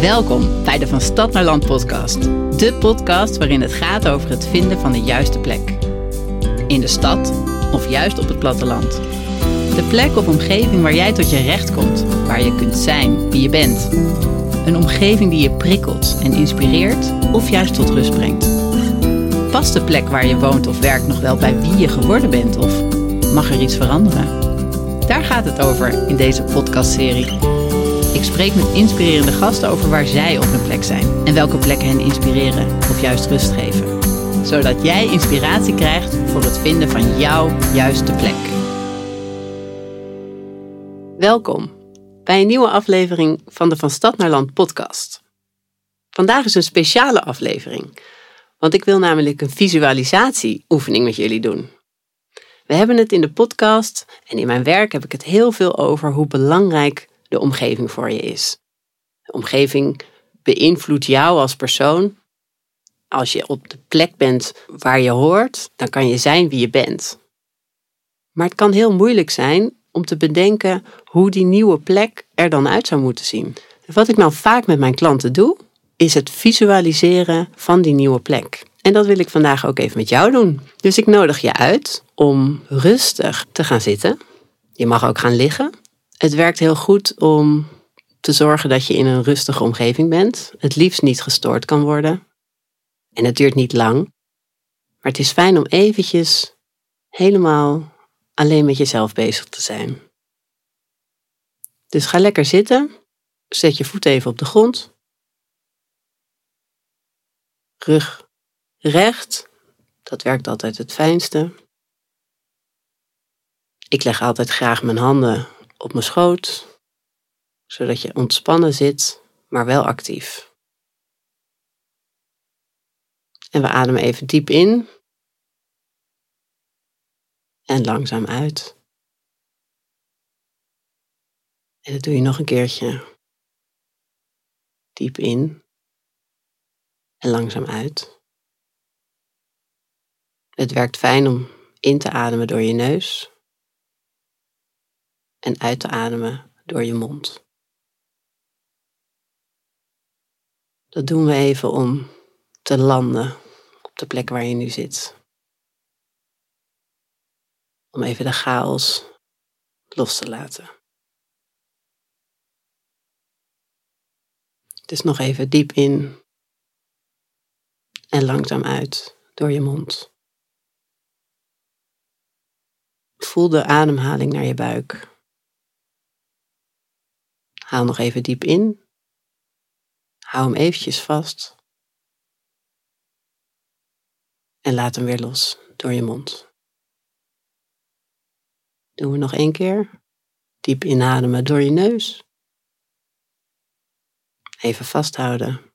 Welkom bij de Van Stad naar Land podcast. De podcast waarin het gaat over het vinden van de juiste plek. In de stad of juist op het platteland. De plek of omgeving waar jij tot je recht komt, waar je kunt zijn wie je bent. Een omgeving die je prikkelt en inspireert of juist tot rust brengt. Past de plek waar je woont of werkt nog wel bij wie je geworden bent of mag er iets veranderen? Daar gaat het over in deze podcastserie. Ik spreek met inspirerende gasten over waar zij op hun plek zijn en welke plekken hen inspireren of juist rust geven. Zodat jij inspiratie krijgt voor het vinden van jouw juiste plek. Welkom bij een nieuwe aflevering van de Van Stad naar Land podcast. Vandaag is een speciale aflevering, want ik wil namelijk een visualisatieoefening met jullie doen. We hebben het in de podcast en in mijn werk heb ik het heel veel over hoe belangrijk de omgeving voor je is. De omgeving beïnvloedt jou als persoon. Als je op de plek bent waar je hoort, dan kan je zijn wie je bent. Maar het kan heel moeilijk zijn om te bedenken hoe die nieuwe plek er dan uit zou moeten zien. Wat ik nou vaak met mijn klanten doe, is het visualiseren van die nieuwe plek. En dat wil ik vandaag ook even met jou doen. Dus ik nodig je uit om rustig te gaan zitten. Je mag ook gaan liggen. Het werkt heel goed om te zorgen dat je in een rustige omgeving bent. Het liefst niet gestoord kan worden. En het duurt niet lang. Maar het is fijn om eventjes helemaal alleen met jezelf bezig te zijn. Dus ga lekker zitten. Zet je voet even op de grond. Rug recht. Dat werkt altijd het fijnste. Ik leg altijd graag mijn handen op mijn schoot, zodat je ontspannen zit, maar wel actief. En we ademen even diep in en langzaam uit. En dat doe je nog een keertje. Diep in en langzaam uit. Het werkt fijn om in te ademen door je neus en uit te ademen door je mond. Dat doen we even om te landen op de plek waar je nu zit. Om even de chaos los te laten. Dus nog even diep in en langzaam uit door je mond. Voel de ademhaling naar je buik. Haal nog even diep in. Hou hem eventjes vast. En laat hem weer los door je mond. Doen we nog één keer. Diep inademen door je neus. Even vasthouden.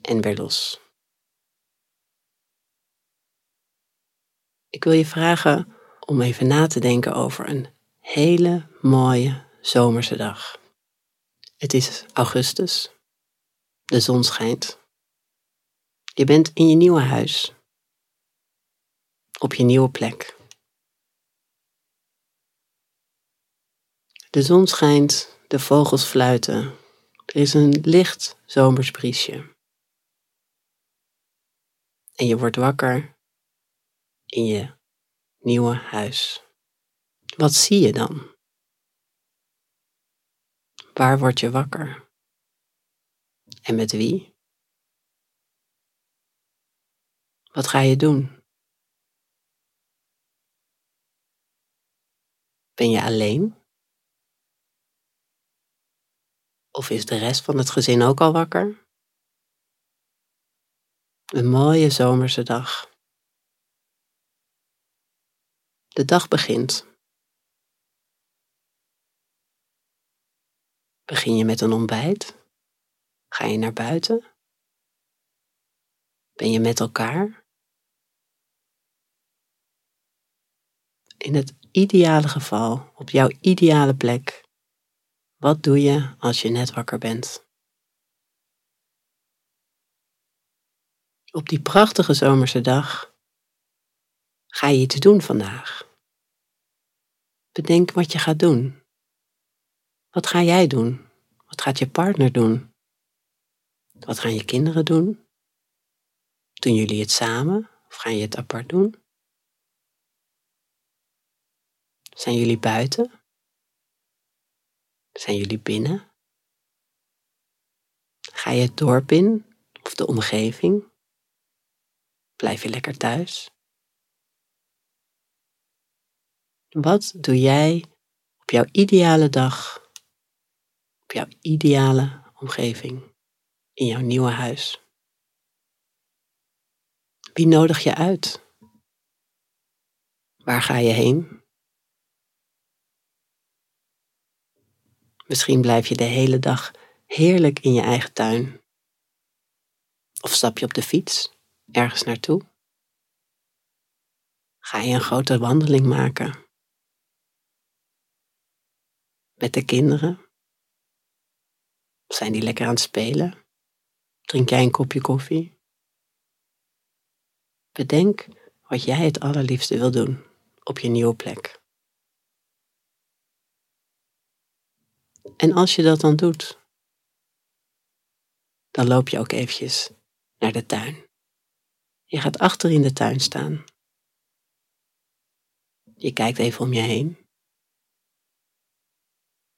En weer los. Ik wil je vragen om even na te denken over een hele mooie zomerse dag. Het is augustus. De zon schijnt. Je bent in je nieuwe huis. Op je nieuwe plek. De zon schijnt, de vogels fluiten. Er is een licht zomers briesje. En je wordt wakker in je nieuwe huis. Wat zie je dan? Waar word je wakker? En met wie? Wat ga je doen? Ben je alleen? Of is de rest van het gezin ook al wakker? Een mooie zomerse dag. De dag begint. Begin je met een ontbijt? Ga je naar buiten? Ben je met elkaar? In het ideale geval, op jouw ideale plek, wat doe je als je net wakker bent? Op die prachtige zomerse dag ga je iets doen vandaag. Bedenk wat je gaat doen. Wat ga jij doen Wat gaat je partner doen? Wat gaan je kinderen doen? Doen jullie het samen of gaan je het apart doen? Zijn jullie buiten? Zijn jullie binnen? Ga je het dorp in of de omgeving? Blijf je lekker thuis? Wat doe jij op jouw ideale dag, jouw ideale omgeving, in jouw nieuwe huis? Wie nodig je uit? Waar ga je heen? Misschien blijf je de hele dag heerlijk in je eigen tuin. Of stap je op de fiets ergens naartoe? Ga je een grote wandeling maken? Met de kinderen? Zijn die lekker aan het spelen? Drink jij een kopje koffie? Bedenk wat jij het allerliefste wil doen op je nieuwe plek. En als je dat dan doet, dan loop je ook eventjes naar de tuin. Je gaat achter in de tuin staan. Je kijkt even om je heen.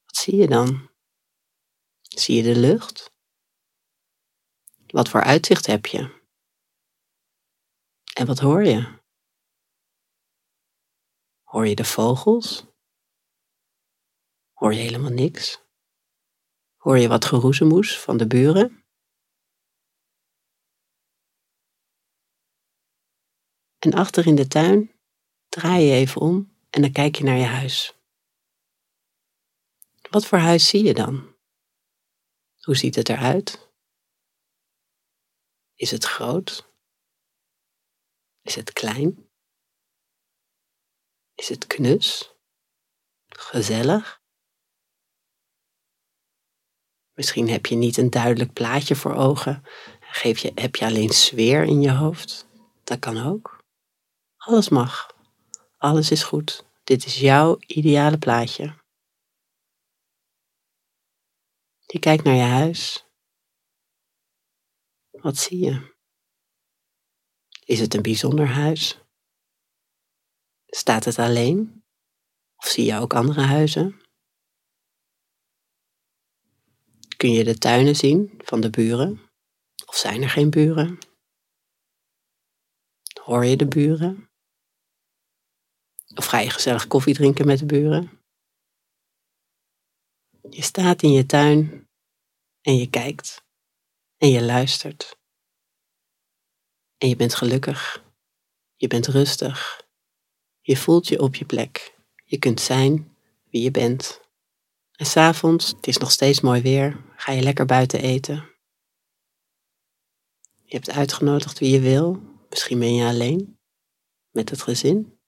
Wat zie je dan? Zie je de lucht? Wat voor uitzicht heb je? En wat hoor je? Hoor je de vogels? Hoor je helemaal niks? Hoor je wat geroezemoes van de buren? En achter in de tuin draai je even om en dan kijk je naar je huis. Wat voor huis zie je dan? Hoe ziet het eruit? Is het groot? Is het klein? Is het knus? Gezellig? Misschien heb je niet een duidelijk plaatje voor ogen. Geef je, heb je alleen sfeer in je hoofd. Dat kan ook. Alles mag. Alles is goed. Dit is jouw ideale plaatje. Je kijkt naar je huis. Wat zie je? Is het een bijzonder huis? Staat het alleen? Of zie je ook andere huizen? Kun je de tuinen zien van de buren? Of zijn er geen buren? Hoor je de buren? Of ga je gezellig koffie drinken met de buren? Je staat in je tuin en je kijkt en je luistert. En je bent gelukkig. Je bent rustig. Je voelt je op je plek. Je kunt zijn wie je bent. En s'avonds, het is nog steeds mooi weer, ga je lekker buiten eten. Je hebt uitgenodigd wie je wil. Misschien ben je alleen, met het gezin,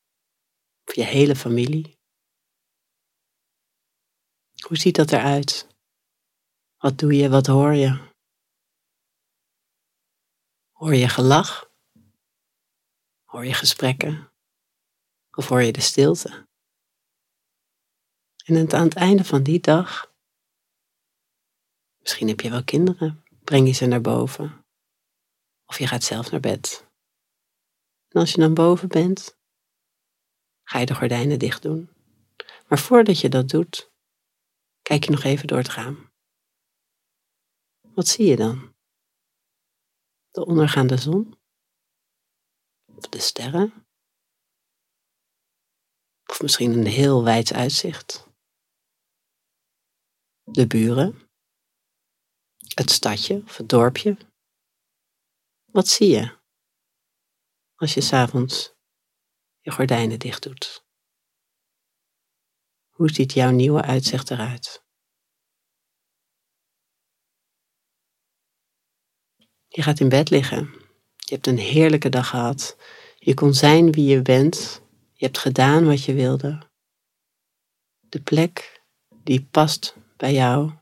of je hele familie. Hoe ziet dat eruit? Wat doe je, wat hoor je? Hoor je gelach? Hoor je gesprekken? Of hoor je de stilte? En aan het einde van die dag, misschien heb je wel kinderen, breng je ze naar boven. Of je gaat zelf naar bed. En als je dan boven bent, ga je de gordijnen dicht doen. Maar voordat je dat doet, kijk je nog even door het raam. Wat zie je dan? De ondergaande zon? Of de sterren? Of misschien een heel wijd uitzicht? de buren, het stadje of het dorpje. Wat zie je als je s'avonds je gordijnen dicht doet? Hoe ziet jouw nieuwe uitzicht eruit? Je gaat in bed liggen. Je hebt een heerlijke dag gehad. Je kon zijn wie je bent. Je hebt gedaan wat je wilde. De plek die past bij jou.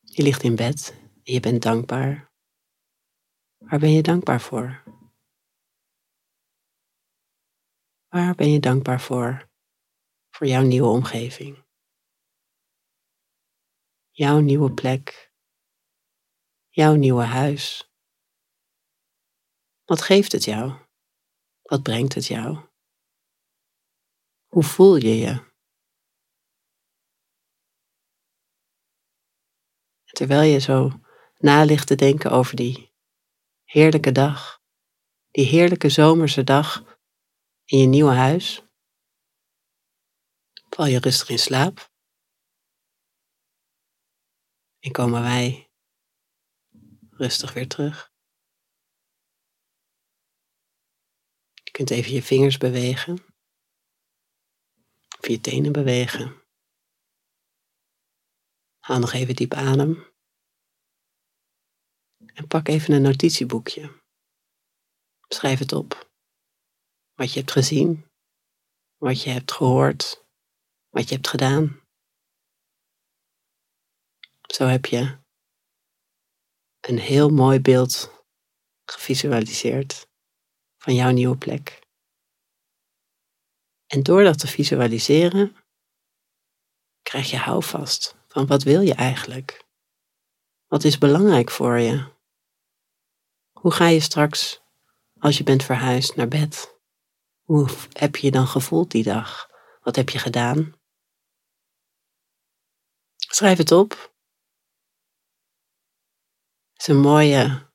Je ligt in bed je bent dankbaar. Waar ben je dankbaar voor? Waar ben je dankbaar voor? Voor jouw nieuwe omgeving. jouw nieuwe plek, jouw nieuwe huis. Wat geeft het jou? Wat brengt het jou? Hoe voel je je? Terwijl je zo na ligt te denken over die heerlijke dag, die heerlijke zomerse dag in je nieuwe huis, val je rustig in slaap. En komen wij rustig weer terug. Je kunt even je vingers bewegen, of je tenen bewegen. Haal nog even diep adem. En pak even een notitieboekje. Schrijf het op. Wat je hebt gezien, wat je hebt gehoord, wat je hebt gedaan. Zo heb je een heel mooi beeld gevisualiseerd van jouw nieuwe plek. En door dat te visualiseren, krijg je houvast van wat wil je eigenlijk? Wat is belangrijk voor je? Hoe ga je straks, als je bent verhuisd, naar bed? Hoe heb je je dan gevoeld die dag? Wat heb je gedaan? Schrijf het op. Is een mooie,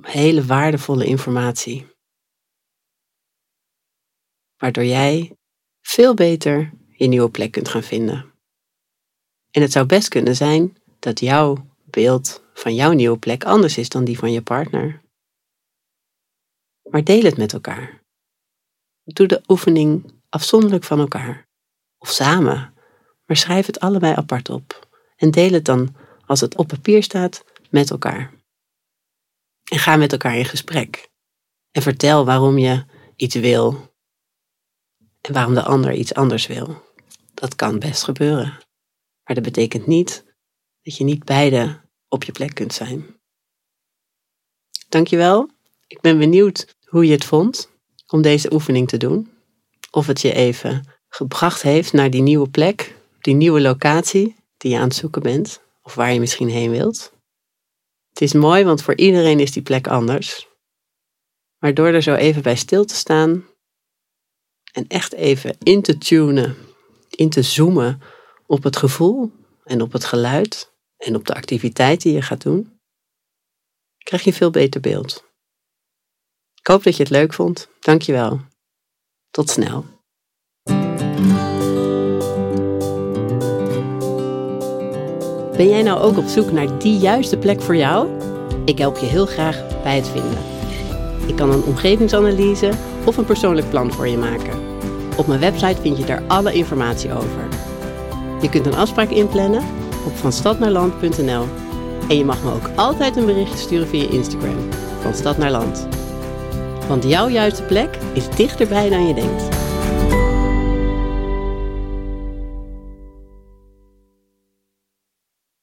hele waardevolle informatie. Waardoor jij veel beter je nieuwe plek kunt gaan vinden. En het zou best kunnen zijn dat jouw beeld van jouw nieuwe plek anders is dan die van je partner. Maar deel het met elkaar. Doe de oefening afzonderlijk van elkaar. Of samen. Maar schrijf het allebei apart op. En deel het dan, als het op papier staat, met elkaar. En ga met elkaar in gesprek. En vertel waarom je iets wil. En waarom de ander iets anders wil. Dat kan best gebeuren. Maar dat betekent niet dat je niet beide op je plek kunt zijn. Dankjewel. Ik ben benieuwd hoe je het vond om deze oefening te doen. Of het je even gebracht heeft naar die nieuwe plek, die nieuwe locatie die je aan het zoeken bent, of waar je misschien heen wilt. Het is mooi, want voor iedereen is die plek anders. Maar door er zo even bij stil te staan en echt even in te tunen, in te zoomen op het gevoel en op het geluid en op de activiteit die je gaat doen, krijg je een veel beter beeld. Ik hoop dat je het leuk vond. Dankjewel. Tot snel. Ben jij nou ook op zoek naar die juiste plek voor jou? Ik help je heel graag bij het vinden. Ik kan een omgevingsanalyse of een persoonlijk plan voor je maken. Op mijn website vind je daar alle informatie over. Je kunt een afspraak inplannen op vanstadnaarland.nl. En je mag me ook altijd een berichtje sturen via Instagram, van Stad naar Land. Want jouw juiste plek is dichterbij dan je denkt.